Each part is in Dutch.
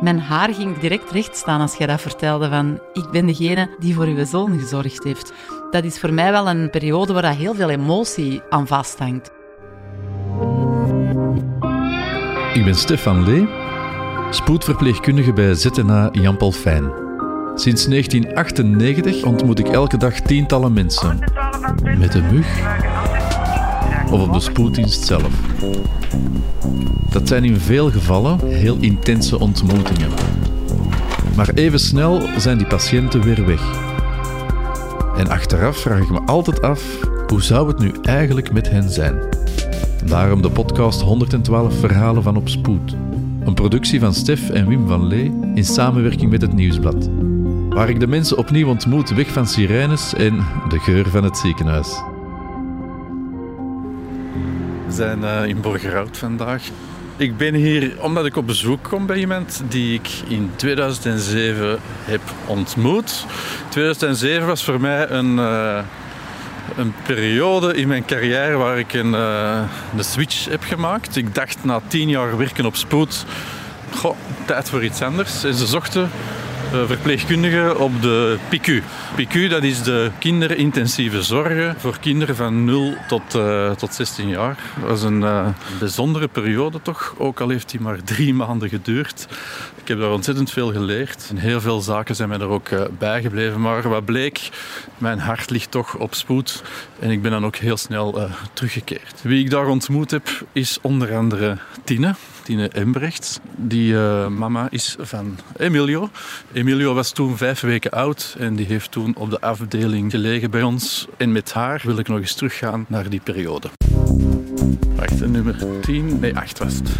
Mijn haar ging direct recht staan als jij dat vertelde van ik ben degene die voor uw zoon gezorgd heeft. Dat is voor mij wel een periode waar heel veel emotie aan vasthangt. Ik ben Stefan Lee, spoedverpleegkundige bij ZNA Jan Paul Fijn. Sinds 1998 ontmoet ik elke dag tientallen mensen. Met een mug of op de spoeddienst zelf. Dat zijn in veel gevallen heel intense ontmoetingen. Maar even snel zijn die patiënten weer weg. En achteraf vraag ik me altijd af, hoe zou het nu eigenlijk met hen zijn? Daarom de podcast 112 Verhalen van op Spoed. Een productie van Stef en Wim van Lee in samenwerking met het Nieuwsblad. Waar ik de mensen opnieuw ontmoet weg van sirenes en de geur van het ziekenhuis. We zijn uh, in Borgerhout vandaag. Ik ben hier omdat ik op bezoek kom bij iemand die ik in 2007 heb ontmoet. 2007 was voor mij een, uh, een periode in mijn carrière waar ik een, uh, switch heb gemaakt. Ik dacht na tien jaar werken op spoed, goh, tijd voor iets anders. En ze zochten verpleegkundige op de PICU. PICU dat is de kinderintensieve zorgen voor kinderen van 0 tot, uh, tot 16 jaar. Dat was een uh, bijzondere periode toch, ook al heeft die maar drie maanden geduurd. Ik heb daar ontzettend veel geleerd en heel veel zaken zijn mij er ook bijgebleven. Maar wat bleek, mijn hart ligt toch op spoed en ik ben dan ook heel snel teruggekeerd. Wie ik daar ontmoet heb is onder andere Tine. Tine Embrechts. Die mama is van Emilio. Emilio was toen vijf weken oud en die heeft toen op de afdeling gelegen bij ons. En met haar wil ik nog eens teruggaan naar die periode. Wacht, nummer 10, nee 8 was het.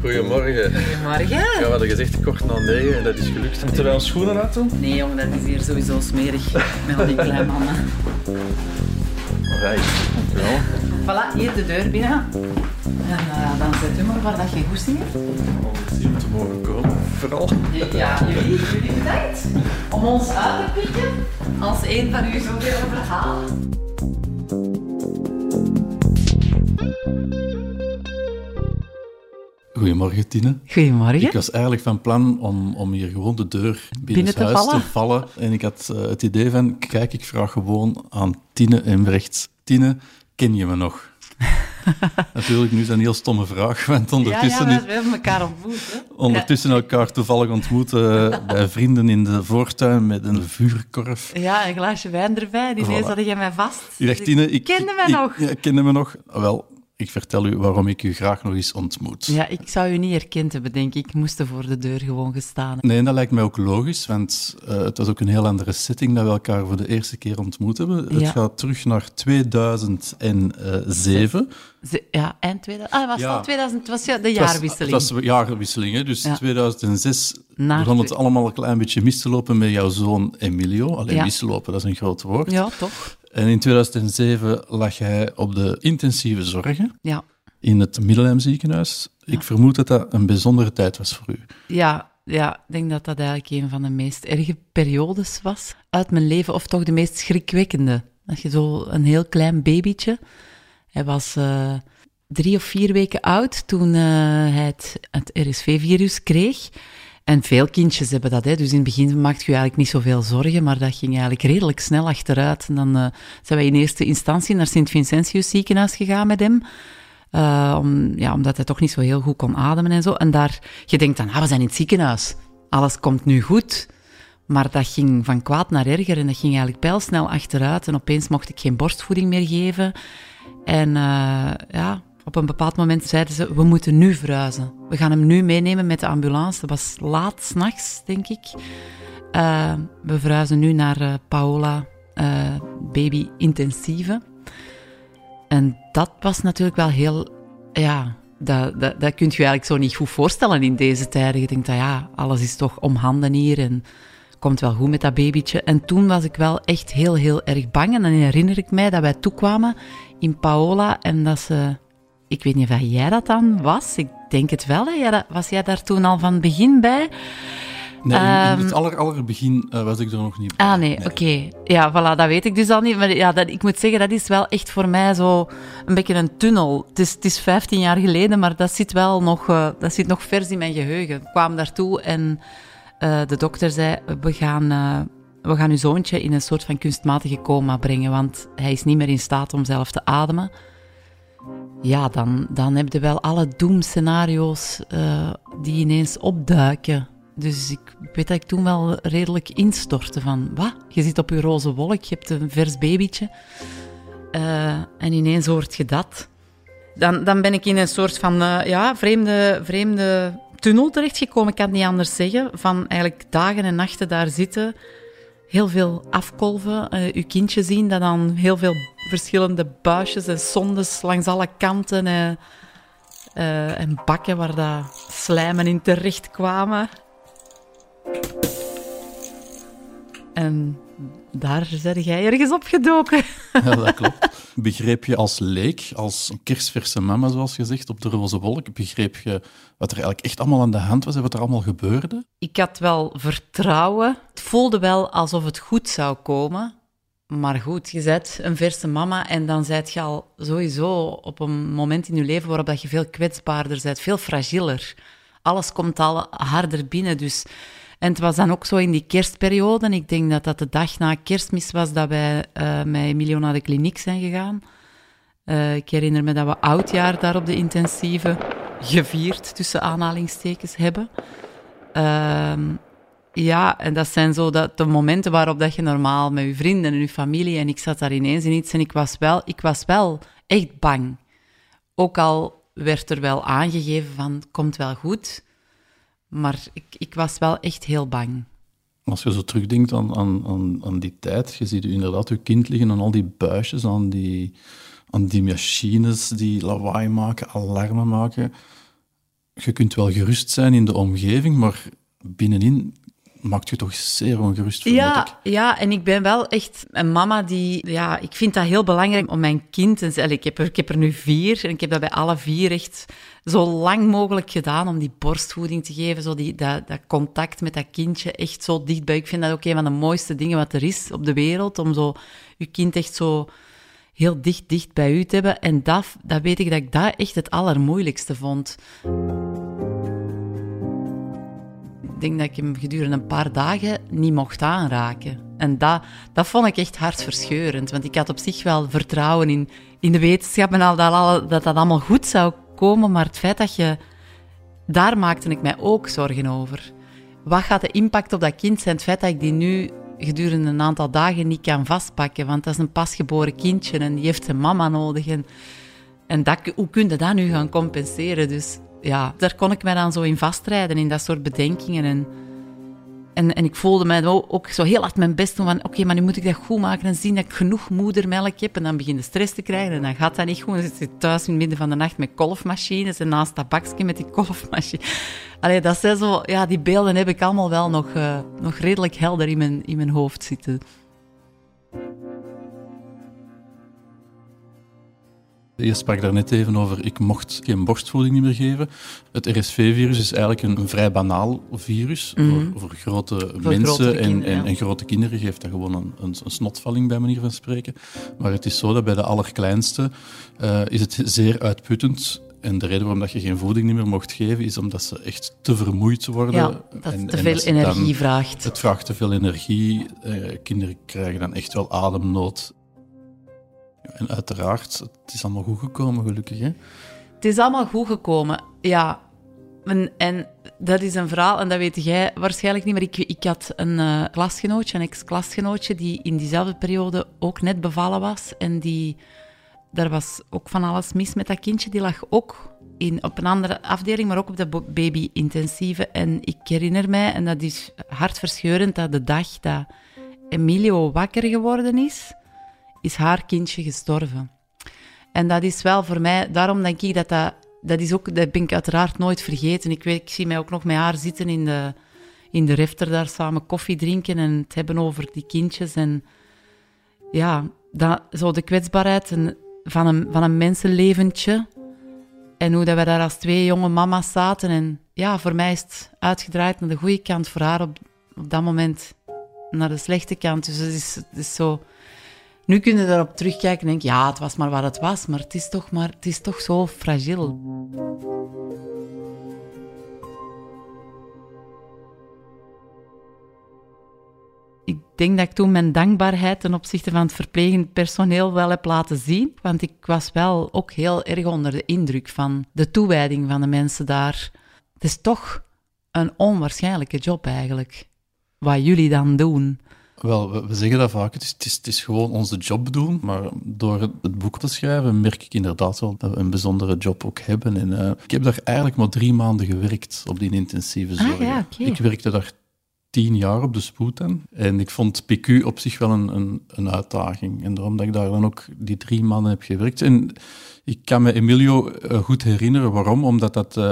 Goedemorgen. Goedemorgen. Ja, we hadden gezegd kort na 9 en dat is gelukt. Moeten wij ons schoenen laten? Nee jongen, dat is hier sowieso smerig met al die kleine mannen. Right, dankjewel. Voilà, hier de deur binnen. En uh, dan zet u maar waar dat je goesting hebt. Om zien te mogen komen, vooral. Ja, jullie, jullie bedankt om ons uit te pikken als een van uw zoveel verhalen. Goedemorgen, Tine. Goedemorgen. Ik was eigenlijk van plan om, om hier gewoon de deur binnen, te huis vallen. te vallen. En ik had uh, het idee van, kijk, ik vraag gewoon aan Tine Embrechts. Tine, ken je me nog? Natuurlijk, nu is dat een heel stomme vraag, want ondertussen, ja, ja, we hebben elkaar ontmoet. Hè? ondertussen ja. elkaar toevallig ontmoet uh, bij vrienden in de voortuin met een vuurkorf. Ja, een glaasje wijn erbij. Die voilà. had je mij vast. Je dacht, Tine, ik, kende mij nog. Ja, kende me nog. Wel, ik vertel u waarom ik u graag nog eens ontmoet. Ja, ik zou u niet herkend hebben, denk ik. Ik moest er voor de deur gewoon gestaan Nee, dat lijkt mij ook logisch, want uh, het was ook een heel andere setting dat we elkaar voor de eerste keer ontmoet hebben. Ja. Het gaat terug naar 2007. Ze, ja, eind 2000. Ah, was Ja. het al 2000? Het was ja, de jaarwisseling. Het was de jaarwisseling, hè. dus Ja. 2006 Na begon het allemaal een klein beetje mis te lopen met jouw zoon Emilio. Alleen Ja. mislopen, dat is een groot woord. Ja, toch? En in 2007 lag hij op de intensieve zorgen Ja. in het Middelheim ziekenhuis. Ik vermoed dat dat een bijzondere tijd was voor u. Ja, ja, ik denk dat dat eigenlijk een van de meest erge periodes was uit mijn leven, of toch de meest schrikwekkende. Dat je zo een heel klein babytje, hij was eh, drie of vier weken oud toen eh, hij het, het RSV-virus kreeg. En veel kindjes hebben dat, hè. dus in het begin maakt je eigenlijk niet zoveel zorgen, maar dat ging eigenlijk redelijk snel achteruit. En dan eh, zijn wij in eerste instantie naar Sint-Vincentius ziekenhuis gegaan met hem. Eh, om, ja, omdat hij toch niet zo heel goed kon ademen en zo. En daar, je denkt dan, ah, we zijn in het ziekenhuis. Alles komt nu goed. Maar dat ging van kwaad naar erger en dat ging eigenlijk pijlsnel achteruit. En opeens mocht ik geen borstvoeding meer geven. En eh, ja, op een bepaald moment zeiden ze, we moeten nu verhuizen. We gaan hem nu meenemen met de ambulance. Dat was laat, s'nachts, denk ik. Eh, we verhuizen nu naar eh, Paola eh, Baby Intensieve. En dat was natuurlijk wel heel, ja, dat, dat, dat kun je eigenlijk zo niet goed voorstellen in deze tijden. Je denkt, dat ja, alles is toch om handen hier en komt wel goed met dat babytje. En toen was ik wel echt heel, heel erg bang. En dan herinner ik mij dat wij toekwamen in Paola en dat ze... Ik weet niet of jij dat dan was. Ik denk het wel. Hè? Dat- was jij daar toen al van het begin bij? Nee, in, in het ehm, aller, aller begin uh, was ik er nog niet bij. Ah, nee, oké. Ja, voilà, dat weet ik dus al niet. Maar ja, dat, ik moet zeggen, dat is wel echt voor mij zo een beetje een tunnel. Het is, het is 15 jaar geleden, maar dat zit wel nog, uh, dat zit nog vers in mijn geheugen. Ik kwam daartoe en uh, de dokter zei, we gaan, we gaan uw zoontje in een soort van kunstmatige coma brengen, want hij is niet meer in staat om zelf te ademen ja, dan, dan heb je wel alle doemscenario's uh, die ineens opduiken. Dus ik weet dat ik toen wel redelijk instortte van, wat? Je zit op je roze wolk, je hebt een vers babytje. Uh, en ineens hoort je dat. Dan, dan ben ik in een soort van uh, ja, vreemde, vreemde tunnel terechtgekomen, ik kan het niet anders zeggen. Van eigenlijk dagen en nachten daar zitten heel veel afkolven. Uh, uw kindje zien dat dan heel veel verschillende buisjes en sondes langs alle kanten uh, uh, en bakken waar dat slijmen in terecht kwamen. En daar ben jij ergens opgedoken. Ja, dat klopt. Begreep je als leek, als kerstverse mama, zoals gezegd, op de roze wolk, begreep je wat er eigenlijk echt allemaal aan de hand was en wat er allemaal gebeurde? Ik had wel vertrouwen. Het voelde wel alsof het goed zou komen. Maar goed, je bent een verse mama en dan zijt je al sowieso op een moment in je leven waarop dat je veel kwetsbaarder bent, veel fragieler. Alles komt al harder binnen, dus en het was dan ook zo in die kerstperiode. Ik denk dat dat de dag na kerstmis was dat wij uh, met Emilio naar de kliniek zijn gegaan. Uh, ik herinner me dat we oudjaar daar op de intensieve gevierd, tussen aanhalingstekens, hebben. Uh, ja, en dat zijn zo dat, de momenten waarop dat je normaal met je vrienden en je familie... En ik zat daar ineens in iets en ik was wel, ik was wel echt bang. Ook al werd er wel aangegeven van, komt wel goed... Maar ik, ik was wel echt heel bang. Als je zo terugdenkt aan, aan, aan, aan die tijd, je ziet inderdaad je kind liggen aan al die buisjes, aan die, aan die machines die lawaai maken, alarmen maken. Je kunt wel gerust zijn in de omgeving, maar binnenin maakt je toch zeer ongerust, ja, ik. Ja, en ik ben wel echt een mama die... Ja, ik vind dat heel belangrijk om mijn kind... En, ik, heb er, ik heb er nu vier en ik heb dat bij alle vier echt zo lang mogelijk gedaan om die borstvoeding te geven. Zo die, dat, dat contact met dat kindje echt zo dichtbij. Ik vind dat ook een van de mooiste dingen wat er is op de wereld. Om zo je kind echt zo heel dicht, dicht bij u te hebben. En dat, dat weet ik dat ik dat echt het allermoeilijkste vond. Ik denk dat ik hem gedurende een paar dagen niet mocht aanraken. En dat, dat vond ik echt hartverscheurend. Want ik had op zich wel vertrouwen in, in de wetenschap en al dat, dat dat allemaal goed zou maar het feit dat je... Daar maakte ik mij ook zorgen over. Wat gaat de impact op dat kind zijn? Het feit dat ik die nu gedurende een aantal dagen niet kan vastpakken, want dat is een pasgeboren kindje en die heeft zijn mama nodig. En, en dat, hoe kun je dat nu gaan compenseren? Dus ja, daar kon ik mij dan zo in vastrijden, in dat soort bedenkingen. En en, en ik voelde mij ook zo heel hard mijn best doen van oké, maar nu moet ik dat goed maken en zien dat ik genoeg moedermelk heb. En dan begin je stress te krijgen en dan gaat dat niet goed. Dan zit je thuis in het midden van de nacht met kolfmachines en naast dat bakje met die kolfmachine. Allee, dat zijn zo, ja, die beelden heb ik allemaal wel nog, uh, nog redelijk helder in mijn, in mijn hoofd zitten. Je sprak daar net even over, ik mocht geen borstvoeding meer geven. Het RSV-virus is eigenlijk een, een, vrij banaal virus. voor, mhm. voor, grote mensen en, en, grote kinderen geeft dat gewoon een, een, een, snotvalling, bij manier van spreken. Maar het is zo dat bij de allerkleinste uh, is het zeer uitputtend. En de reden waarom dat je geen voeding meer mocht geven, is omdat ze echt te vermoeid worden. Ja, dat en, te veel energie vraagt. Het vraagt te veel energie. Uh, kinderen krijgen dan echt wel ademnood. En uiteraard, het is allemaal goed gekomen, gelukkig. Hè? Het is allemaal goed gekomen, ja. En, en dat is een verhaal, en dat weet jij waarschijnlijk niet, maar ik, ik had een uh, klasgenootje, een ex-klasgenootje, die in diezelfde periode ook net bevallen was. En die, daar was ook van alles mis met dat kindje. Die lag ook in, op een andere afdeling, maar ook op de baby-intensieve. En ik herinner mij, en dat is hartverscheurend, dat de dag dat Emilio wakker geworden is is haar kindje gestorven. En dat is wel voor mij, daarom denk ik dat dat, dat is ook, dat ben ik uiteraard nooit vergeten. Ik, weet, ik zie mij ook nog met haar zitten in de, in de refter daar samen koffie drinken en het hebben over die kindjes. En ja, dat, zo de kwetsbaarheid van, een, van een mensenleventje. En hoe dat we daar als twee jonge mama's zaten en ja, voor mij is het uitgedraaid naar de goede kant, voor haar op, op dat moment naar de slechte kant. Dus het is, het is zo... Nu kun je daarop terugkijken en denken, ja, het was maar wat het was, maar het is toch, maar, het is toch zo fragiel. Ik denk dat ik toen mijn dankbaarheid ten opzichte van het verplegend personeel wel heb laten zien. Want ik was wel ook heel erg onder de indruk van de toewijding van de mensen daar. Het is toch een onwaarschijnlijke job eigenlijk. Wat jullie dan doen. Wel, we, zeggen dat vaak. Het is, het, is, het is gewoon onze job doen. Maar door het, het boek te schrijven merk ik inderdaad wel dat we een bijzondere job ook hebben. En, uh, ik heb daar eigenlijk maar drie maanden gewerkt op die intensieve zorg. Ah, ja, okay. Ik werkte daar tien jaar op de spoed aan. En ik vond PQ op zich wel een, een, een uitdaging. En daarom dat ik daar dan ook die drie maanden heb gewerkt. En ik kan me Emilio uh, goed herinneren. Waarom? Omdat dat uh,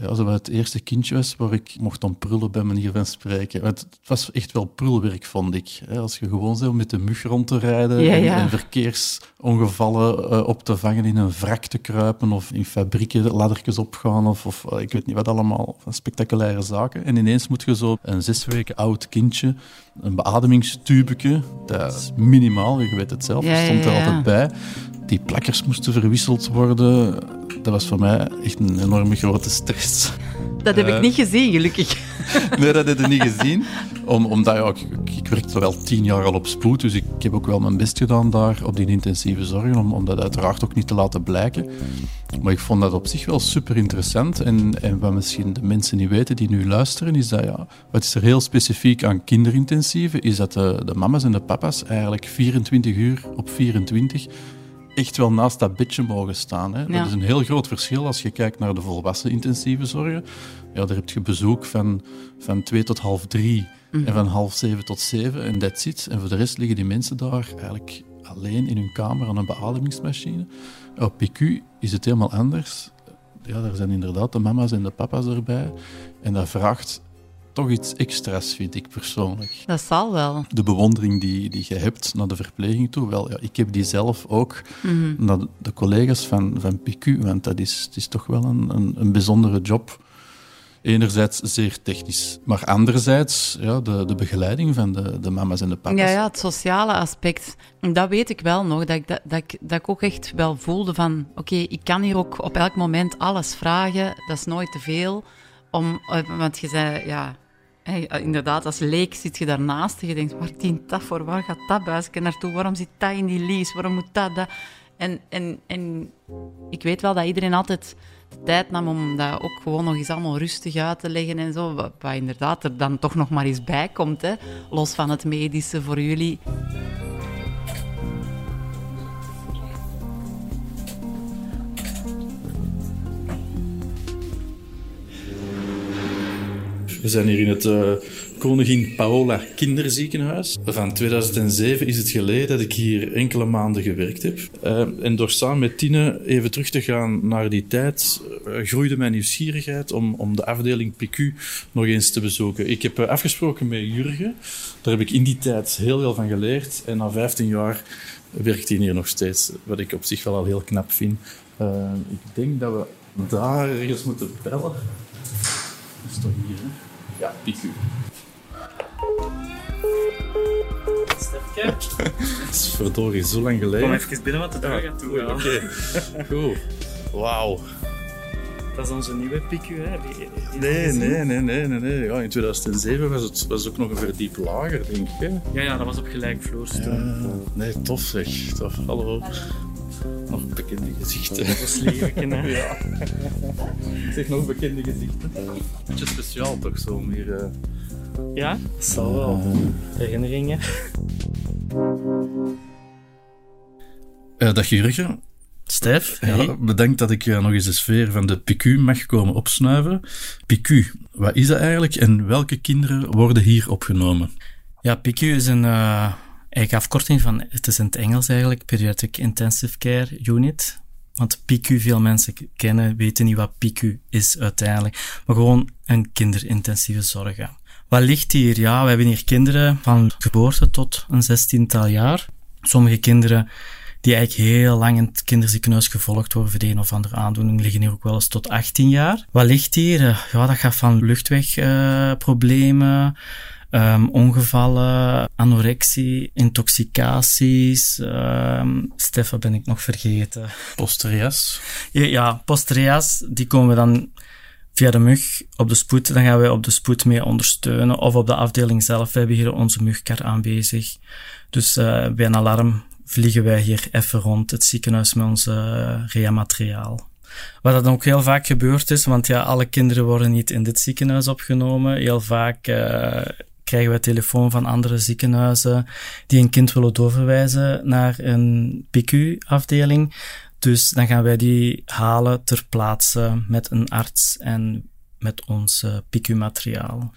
ja, zo het eerste kindje was waar ik mocht om prullen bij manier van spreken. Het was echt wel prulwerk, vond ik. Als je gewoon zo met de mug rond te rijden ja, en, ja. en, verkeersongevallen uh, op te vangen in een wrak te kruipen of in fabrieken laddertjes opgaan of, of ik weet niet wat allemaal, spectaculaire zaken. En ineens moet je zo een zes weken oud kindje, een beademingstubeke, dat is minimaal, je weet het zelf, ja, stond er ja, altijd bij die plakkers moesten verwisseld worden. Dat was voor mij echt een enorme grote stress. Dat heb ik niet gezien, gelukkig. nee, dat heb ik niet gezien. Om, omdat ja, ik, ik werkte wel tien jaar al op spoed, dus ik, ik, heb ook wel mijn best gedaan daar op die intensieve zorg, om, om dat uiteraard ook niet te laten blijken. Maar ik vond dat op zich wel super interessant. En, en wat misschien de mensen niet weten die nu luisteren, is dat ja, wat is er heel specifiek aan kinderintensieve, is dat de, de mama's en de papa's eigenlijk 24 uur op 24 echt wel naast dat bedje mogen staan. Hè. Ja. Dat is een heel groot verschil als je kijkt naar de volwassen intensieve zorgen. Ja, daar heb je bezoek van, van twee tot half drie mm. en van half zeven tot zeven en that's it. En voor de rest liggen die mensen daar eigenlijk alleen in hun kamer aan een beademingsmachine. Op PQ is het helemaal anders. Ja, daar zijn inderdaad de mama's en de papa's erbij. En dat vraagt toch iets extra's, vind ik persoonlijk. Dat zal wel. De bewondering die, die je hebt naar de verpleging toe, wel, ja, ik heb die zelf ook Mhm. mm -hmm. naar de, de, collega's van, van PQ, want dat is, het is toch wel een, een, een bijzondere job. Enerzijds zeer technisch, maar anderzijds ja, de, de begeleiding van de, de mama's en de papa's. Ja, ja, het sociale aspect. Dat weet ik wel nog, dat ik, dat, dat, ik, dat ik ook echt wel voelde van... Oké, okay, ik kan hier ook op elk moment alles vragen, dat is nooit te veel. Om, want je zei, ja, inderdaad, als leek zit je daarnaast en je denkt, waar dient dat voor? Waar gaat dat buisje naartoe? Waarom zit dat in die lease? Waarom moet dat, dat? En, en, en ik weet wel dat iedereen altijd de tijd nam om dat ook gewoon nog eens allemaal rustig uit te leggen en zo. Wat, wat inderdaad er dan toch nog maar eens bij komt, hè? los van het medische voor jullie. We zijn hier in het uh, Koningin Paola Kinderziekenhuis. Van 2007 is het geleden dat ik hier enkele maanden gewerkt heb. Uh, en door samen met Tine even terug te gaan naar die tijd, uh, groeide mijn nieuwsgierigheid om, om de afdeling PQ nog eens te bezoeken. Ik heb afgesproken met Jurgen. Daar heb ik in die tijd heel veel van geleerd. En na 15 jaar werkt hij hier nog steeds, wat ik op zich wel al heel knap vind. ik denk dat we daar ergens moeten bellen. Dat is toch hier, hè? Ja, PQ. Stefke. Dat is verdorie zo lang geleden. Kom even binnen wat de deur gaat toe. Oké, okay. goed. Wauw. Dat is onze nieuwe PQ, hè? Die, die nee, nee, nee, nee, nee, nee. Ja, in 2007 was het was ook nog een verdiep lager, denk ik. Hè? Ja, ja, dat was op gelijkvloers ja, Nee, tof zeg. Tof. Hallo. Nog bekende gezichten. Lelijk, hè? ja. Ik zeg nog bekende gezichten. Beetje speciaal toch, zo om hier... Uh... Ja, dat zal wel. Uh... Herinneringen. Uh, dag Jurgen. Stef, ja, bedankt dat ik nog eens de sfeer van de PQ mag komen opsnuiven. PQ, wat is dat eigenlijk en welke kinderen worden hier opgenomen? Ja, PQ is een uh, eigen afkorting van, het is in het Engels eigenlijk, Pediatric Intensive Care Unit. Want PQ, veel mensen kennen, weten niet wat PQ is uiteindelijk. Maar gewoon een kinderintensieve zorg. Wat ligt hier? Ja, we hebben hier kinderen van geboorte tot een zestiental jaar. Sommige kinderen die eigenlijk heel lang in het kinderziekenhuis gevolgd worden voor de een of andere aandoening, liggen hier ook wel eens tot 18 jaar. Wat ligt hier? Ja, dat gaat van luchtwegproblemen, um, ongevallen, anorexie, intoxicaties. Um, Stefan ben ik nog vergeten. Posterias. Ja, ja, posterias, die komen dan via de mug op de spoed, dan gaan wij op de spoed mee ondersteunen. Of op de afdeling zelf, we hebben hier onze mugkar aanwezig. Dus uh, bij een alarm vliegen wij hier even rond het ziekenhuis met onze uh, rea-materiaal. Wat dat dan ook heel vaak gebeurd is, want ja, alle kinderen worden niet in dit ziekenhuis opgenomen. Heel vaak uh, krijgen wij telefoon van andere ziekenhuizen die een kind willen doorverwijzen naar een PQ-afdeling. Dus dan gaan wij die halen ter plaatse met een arts en met ons PQ-materiaal.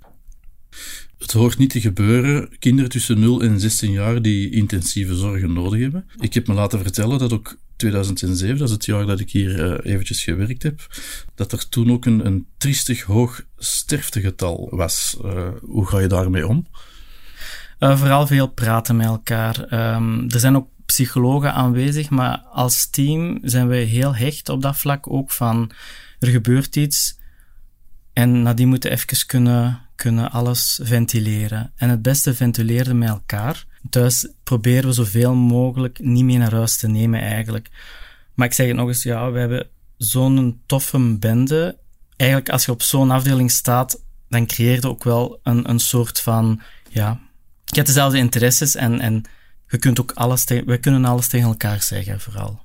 Het hoort niet te gebeuren. Kinderen tussen 0 en 16 jaar die intensieve zorgen nodig hebben. Ik heb me laten vertellen dat ook 2007, dat is het jaar dat ik hier uh, eventjes gewerkt heb, dat er toen ook een, een triestig hoog sterftegetal was. Uh, hoe ga je daarmee om? Uh, vooral veel praten met elkaar. Um, er zijn ook psychologen aanwezig, maar als team zijn we heel hecht op dat vlak ook van er gebeurt iets en nadien moeten even kunnen, kunnen alles ventileren. En het beste ventileren met elkaar. Thuis proberen we zoveel mogelijk niet mee naar huis te nemen eigenlijk. Maar ik zeg het nog eens, ja, we hebben zo'n toffe bende. Eigenlijk als je op zo'n afdeling staat, dan creëer je ook wel een, een soort van, ja, je hebt dezelfde interesses en, en je kunt ook alles tegen, we kunnen alles tegen elkaar zeggen, vooral.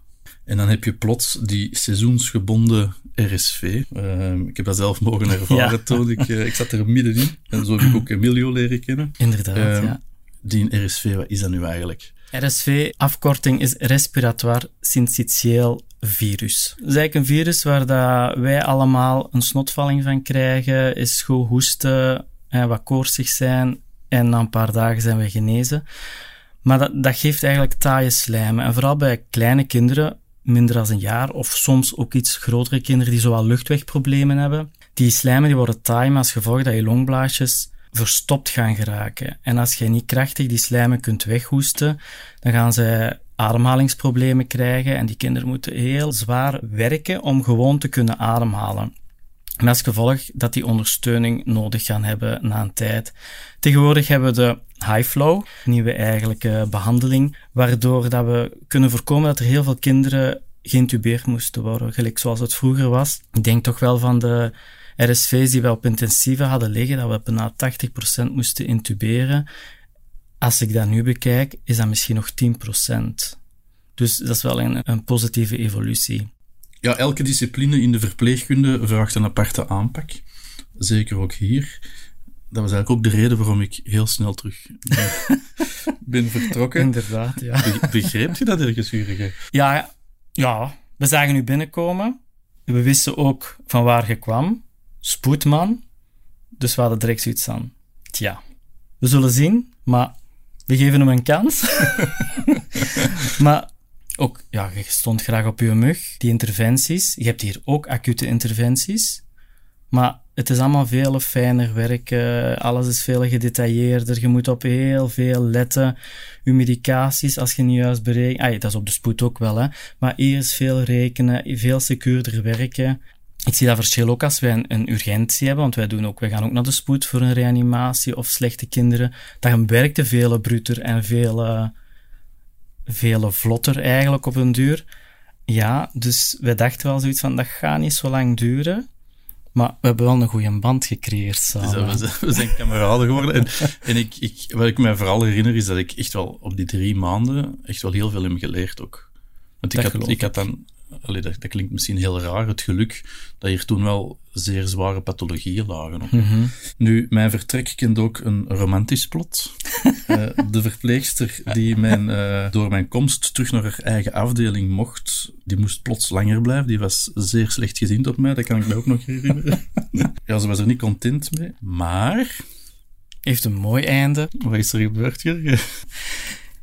En dan heb je plots die seizoensgebonden RSV. Uh, ik heb dat zelf mogen ervaren ja. toen ik, uh, ik zat er middenin. En zo heb ik ook Emilio leren kennen. Inderdaad, uh, ja. Die RSV, wat is dat nu eigenlijk? RSV, afkorting is respiratoire syncytieel virus. Dat is eigenlijk een virus waar dat wij allemaal een snotvalling van krijgen, is goed hoesten, en wat koortsig zijn en na een paar dagen zijn we genezen. Maar dat, dat geeft eigenlijk taaie slijmen. En vooral bij kleine kinderen, minder dan een jaar, of soms ook iets grotere kinderen die zowel luchtwegproblemen hebben. Die slijmen die worden taai, als gevolg dat je longblaasjes verstopt gaan geraken. En als je niet krachtig die slijmen kunt weghoesten, dan gaan ze ademhalingsproblemen krijgen en die kinderen moeten heel zwaar werken om gewoon te kunnen ademhalen. Met als gevolg dat die ondersteuning nodig gaan hebben na een tijd. Tegenwoordig hebben we de high flow, nieuwe eigenlijke behandeling, waardoor dat we kunnen voorkomen dat er heel veel kinderen geïntubeerd moesten worden, gelijk zoals het vroeger was. Ik denk toch wel van de RSV's die we op intensieve hadden liggen, dat we bijna 80% moesten intuberen. Als ik dat nu bekijk, is dat misschien nog 10%. Dus dat is wel een, een positieve evolutie. Ja, elke discipline in de verpleegkunde vraagt een aparte aanpak. Zeker ook hier. Dat was eigenlijk ook de reden waarom ik heel snel terug ben, ben vertrokken. Inderdaad, ja. Be begreep je dat ergens, Jurgen? Ja, ja, we zagen u binnenkomen. We wisten ook van waar je kwam. Spoedman. Dus we hadden direct zoiets aan. Tja, we zullen zien, maar we geven hem een kans. maar ook, ja, je stond graag op je mug. Die interventies. Je hebt hier ook acute interventies. Maar het is allemaal veel fijner werken. Alles is veel gedetailleerder. Je moet op heel veel letten. Je medicaties, als je niet juist berekent. Ah, dat is op de spoed ook wel, hè. Maar is veel rekenen, veel secuurder werken. Ik zie dat verschil ook als wij een, een, urgentie hebben, want wij, doen ook, wij gaan ook naar de spoed voor een reanimatie of slechte kinderen. Dan werkt veel bruter en veel, uh, veel vlotter eigenlijk op een duur. Ja, dus wij dachten wel zoiets van, dat gaat niet zo lang duren. Maar we hebben wel een goede band gecreëerd samen. Dus, we, we, zijn kameraden geworden. En, en ik, ik, wat ik me vooral herinner is dat ik echt wel op die drie maanden echt wel heel veel heb geleerd ook. Want ik had, ik had dan Allee, dat, dat, klinkt misschien heel raar, het geluk dat hier toen wel zeer zware pathologieën lagen. Mm -hmm. Nu, mijn vertrek kent ook een romantisch plot. uh, de verpleegster die mijn, uh, door mijn komst terug naar haar eigen afdeling mocht, die moest plots langer blijven. Die was zeer slecht gezind op mij, dat kan ik me ook nog herinneren. ja, ze was er niet content mee. Maar... Heeft een mooi einde. Wat is er gebeurd, Jurgen?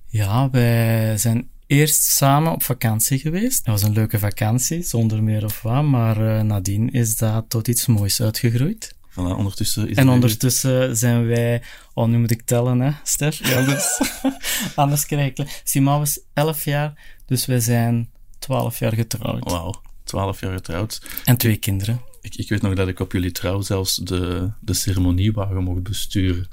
Ja, wij zijn eerst samen op vakantie geweest. Dat was een leuke vakantie, zonder meer of wat, maar uh, nadien is dat tot iets moois uitgegroeid. Voilà, ondertussen is en ondertussen zijn wij, oh nu moet ik tellen hè, Stef, ja, dus, anders krijg ik... Simon was 11 jaar Dus wij zijn twaalf jaar getrouwd. Wauw, twaalf jaar getrouwd. En twee kinderen. Ik, ik weet nog dat ik op jullie trouw zelfs de, de ceremoniewagen mocht besturen.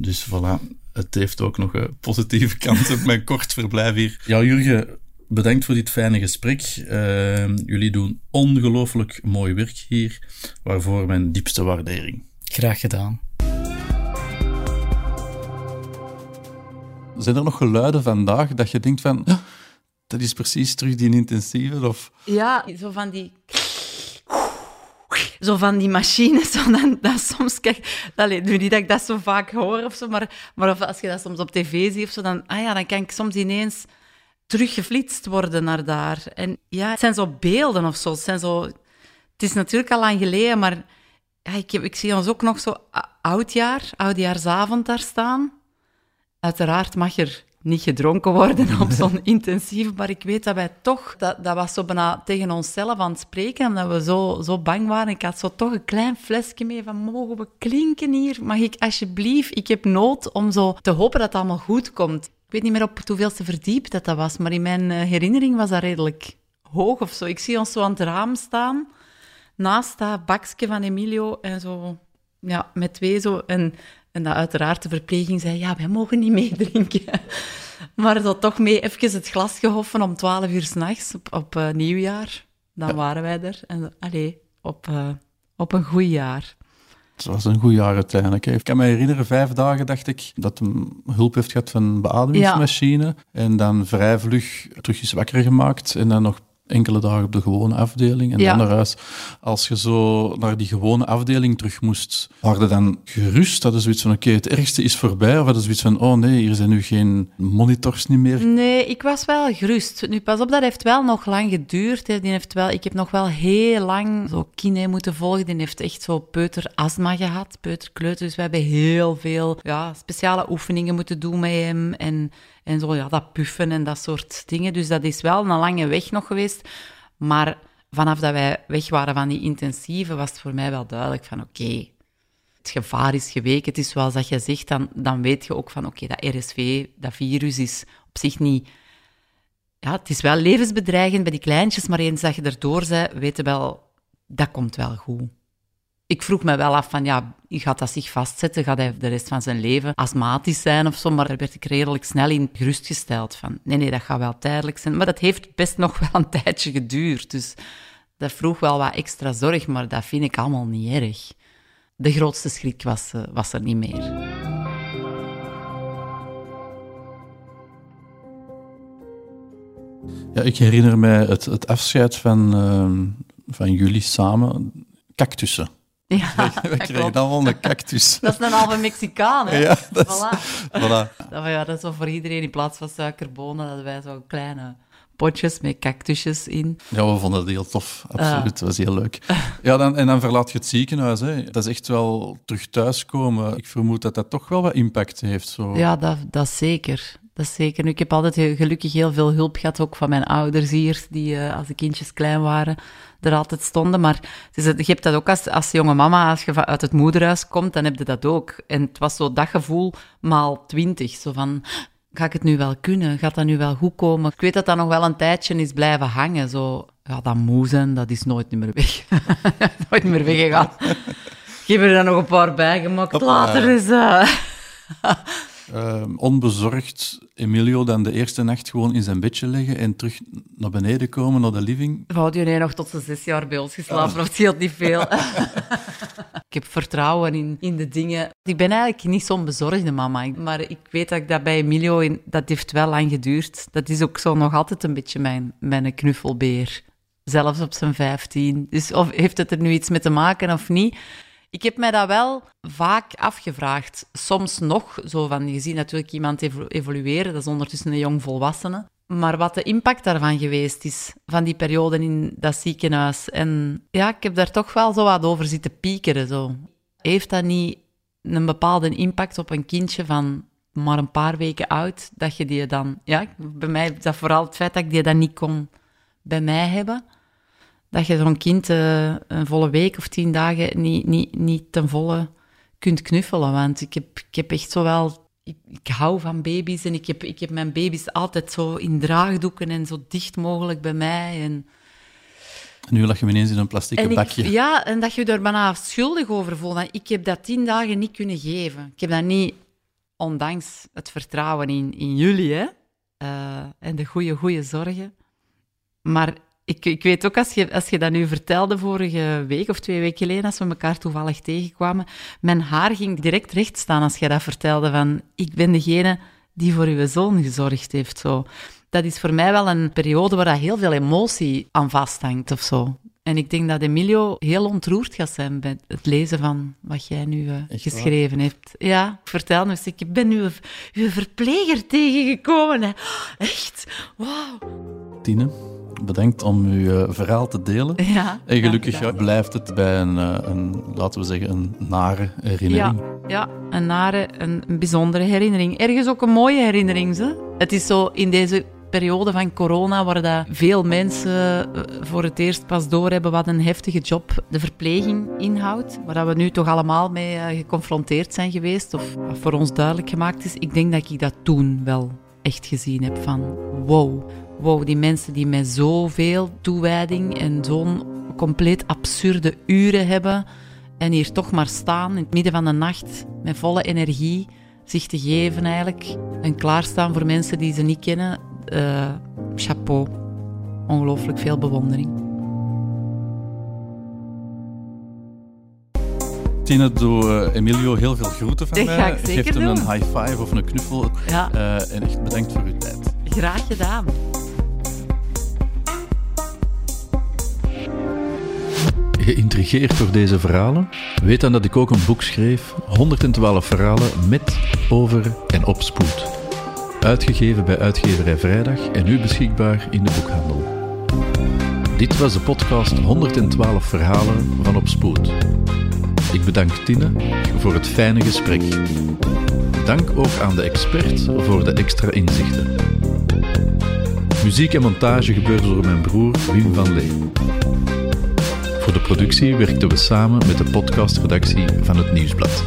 Dus voilà, het heeft ook nog een positieve kant op mijn kort verblijf hier. Ja, Jurgen, bedankt voor dit fijne gesprek. Uh, jullie doen ongelooflijk mooi werk hier, waarvoor mijn diepste waardering. Graag gedaan. Zijn er nog geluiden vandaag dat je denkt van, dat is precies terug die intensieve? Of... Ja, zo van die zo van die machines, dan, dat soms, kijk, allee, niet dat ik dat zo vaak hoor of zo, maar, maar of als je dat soms op tv ziet of zo, dan, ah ja, dan kan ik soms ineens teruggeflitst worden naar daar. En ja, het zijn zo beelden of zo. Het, zijn zo, het is natuurlijk al lang geleden, maar ja, ik, heb, ik zie ons ook nog zo oudjaar, oudjaarsavond daar staan. Uiteraard mag er niet gedronken worden op zo'n intensief, maar ik weet dat wij toch, dat, dat was zo bijna tegen onszelf aan het spreken, omdat we zo, zo bang waren. Ik had zo toch een klein flesje mee van, mogen we klinken hier? Mag ik alsjeblieft, ik heb nood om zo te hopen dat het allemaal goed komt. Ik weet niet meer op hoeveelste verdiep dat dat was, maar in mijn eh, herinnering was dat redelijk hoog of zo. Ik zie ons zo aan het raam staan, naast dat bakje van Emilio en zo, ja, met twee zo, en en dat uiteraard de verpleging zei, ja, wij mogen niet meedrinken. maar dat toch mee even het glas gehoffen om twaalf uur s'nachts op, op uh, nieuwjaar. Dan waren wij er. En allee, op, uh, op een goed jaar. Het was een goed jaar uiteindelijk. Ik kan me herinneren, vijf dagen dacht ik dat hij hulp heeft gehad van een beademingsmachine. Ja. En dan vrij vlug terug is wakker gemaakt. En dan nog enkele dagen op de gewone afdeling en dan naar huis. Als je zo naar die gewone afdeling terug moest, waren dan gerust? Dat is zoiets van, oké, het ergste is voorbij? Of dat is zoiets van, oh nee, hier zijn nu geen monitors niet meer? Nee, ik was wel gerust. Nu, pas op, dat heeft wel nog lang geduurd. Hè. Die heeft wel, ik heb nog wel heel lang zo kine moeten volgen. Die heeft echt zo peuterasma gehad, peuterkleuter. Dus we hebben heel veel ja, speciale oefeningen moeten doen met hem. En en zo, ja, dat puffen en dat soort dingen. Dus dat is wel een lange weg nog geweest. Maar vanaf dat wij weg waren van die intensieve, was het voor mij wel duidelijk van oké, het gevaar is geweken. Het is zoals dat je zegt, dan, dan weet je ook van oké, dat RSV, dat virus is op zich niet... Ja, het is wel levensbedreigend bij die kleintjes, maar eens dat je erdoor bent, weten wel, dat komt wel goed ik vroeg me wel af van, ja, gaat dat zich vastzetten? Gaat hij de rest van zijn leven astmatisch zijn of zo? Maar daar werd ik redelijk snel in gerustgesteld van, nee, nee, dat gaat wel tijdelijk zijn. Maar dat heeft best nog wel een tijdje geduurd. Dus dat vroeg wel wat extra zorg, maar dat vind ik allemaal niet erg. De grootste schrik was, uh, was er niet meer. Ja, ik herinner mij het, het afscheid van, uh, van jullie samen, cactussen. Ja, we kregen dan wel een cactus. Dat is een halve Mexicaan, hè? Ja, dat is, voilà. voilà. Dat, ja, dat is zo voor iedereen, in plaats van suikerbonen, dat wij zo kleine potjes met cactusjes in. Ja, we vonden het heel tof, absoluut. Het was heel leuk. Ja, dan, en dan verlaat je het ziekenhuis. Hè. Dat is echt wel terug thuiskomen. Ik vermoed dat dat toch wel wat impact heeft. Zo. Ja, dat, dat zeker. Dat is zeker. Ik heb altijd gelukkig heel veel hulp gehad, ook van mijn ouders hier, die uh, als de kindjes klein waren, er altijd stonden. Maar het is, je hebt dat ook als, als jonge mama, als je uit het moederhuis komt, dan heb je dat ook. En het was zo dat gevoel maal twintig. Zo van, ga ik het nu wel kunnen? Gaat dat nu wel goed komen? Ik weet dat dat nog wel een tijdje is blijven hangen. Zo, ja, dat moe zijn, dat is nooit meer weg. nooit meer weggegaan. Ik heb er dan nog een paar bijgemaakt. Later is... Uh... Uh, onbezorgd Emilio dan de eerste nacht gewoon in zijn bedje leggen en terug naar beneden komen, naar de living. Wou je nee nog tot zijn zes jaar bij ons geslapen, of het scheelt niet veel. ik heb vertrouwen in, in de dingen. Ik ben eigenlijk niet zo'n bezorgde mama, maar ik weet dat ik dat bij Emilio, in, dat heeft wel lang geduurd. Dat is ook zo nog altijd een beetje mijn, mijn knuffelbeer. Zelfs op zijn vijftien. Dus of heeft het er nu iets mee te maken of niet? Ik heb mij dat wel vaak afgevraagd. Soms nog, zo van, je ziet natuurlijk iemand evolueren, dat is ondertussen een jong volwassene. Maar wat de impact daarvan geweest is, van die periode in dat ziekenhuis. En ja, ik heb daar toch wel zo wat over zitten piekeren. Zo. Heeft dat niet een bepaalde impact op een kindje van maar een paar weken oud, dat je die dan... Ja, bij mij dat vooral het feit dat ik die dan niet kon bij mij hebben dat je zo'n kind uh, een volle week of tien dagen niet, niet, niet ten volle kunt knuffelen. Want ik heb, ik heb echt zo wel ik, ik, hou van baby's en ik heb, ik heb mijn baby's altijd zo in draagdoeken en zo dicht mogelijk bij mij. En, nu lag je ineens in een plastic bakje. Ja, en dat je je er bijna schuldig over voelt. Ik heb dat tien dagen niet kunnen geven. Ik heb dat niet, ondanks het vertrouwen in, in jullie hè, uh, en de goede, goede zorgen. Maar ik, ik weet ook, als je, als je dat nu vertelde vorige week of twee weken geleden, als we elkaar toevallig tegenkwamen, mijn haar ging direct recht staan als je dat vertelde, van ik ben degene die voor uw zoon gezorgd heeft. Zo. Dat is voor mij wel een periode waar heel veel emotie aan vasthangt of zo. En ik denk dat Emilio heel ontroerd gaat zijn bij het lezen van wat jij nu uh, geschreven hebt. Ja, vertel me eens, ik ben nu uw verpleger tegengekomen. Hè. Echt, wauw. Tine, bedankt om uw uh, verhaal te delen. Ja, en gelukkig blijft het bij een, uh, een, laten we zeggen, een nare herinnering. Ja, ja een nare, een, een bijzondere herinnering. Ergens ook een mooie herinnering. Ze. Het is zo in deze periode van corona, waar dat veel mensen eh, voor het eerst pas doorhebben wat een heftige job de verpleging inhoudt, waar we nu toch allemaal mee eh, geconfronteerd zijn geweest, of voor ons duidelijk gemaakt is. Ik denk dat ik dat toen wel echt gezien heb van wow, wow, die mensen die met zoveel toewijding en zo'n compleet absurde uren hebben en hier toch maar staan in het midden van de nacht met volle energie zich te geven eigenlijk en klaarstaan voor mensen die ze niet kennen uh, chapeau. Ongelooflijk veel bewondering. Tina, doe uh, Emilio heel veel groeten van Dat mij. Ga ik zeker Geef hem doen. een high five of een knuffel. Ja. Uh, en echt bedankt voor uw tijd. Graag gedaan. Geïntrigeerd door deze verhalen? Weet dan dat ik ook een boek schreef, 112 verhalen met, over en op spoed. Uitgegeven bij Uitgeverij Vrijdag en nu beschikbaar in de boekhandel. Dit was de podcast 112 verhalen van Op Spoed. Ik bedank Tine voor het fijne gesprek. Dank ook aan de expert voor de extra inzichten. Muziek en montage gebeurde door mijn broer Wim van Lee. Voor de productie werkten we samen met de podcastredactie van het Nieuwsblad.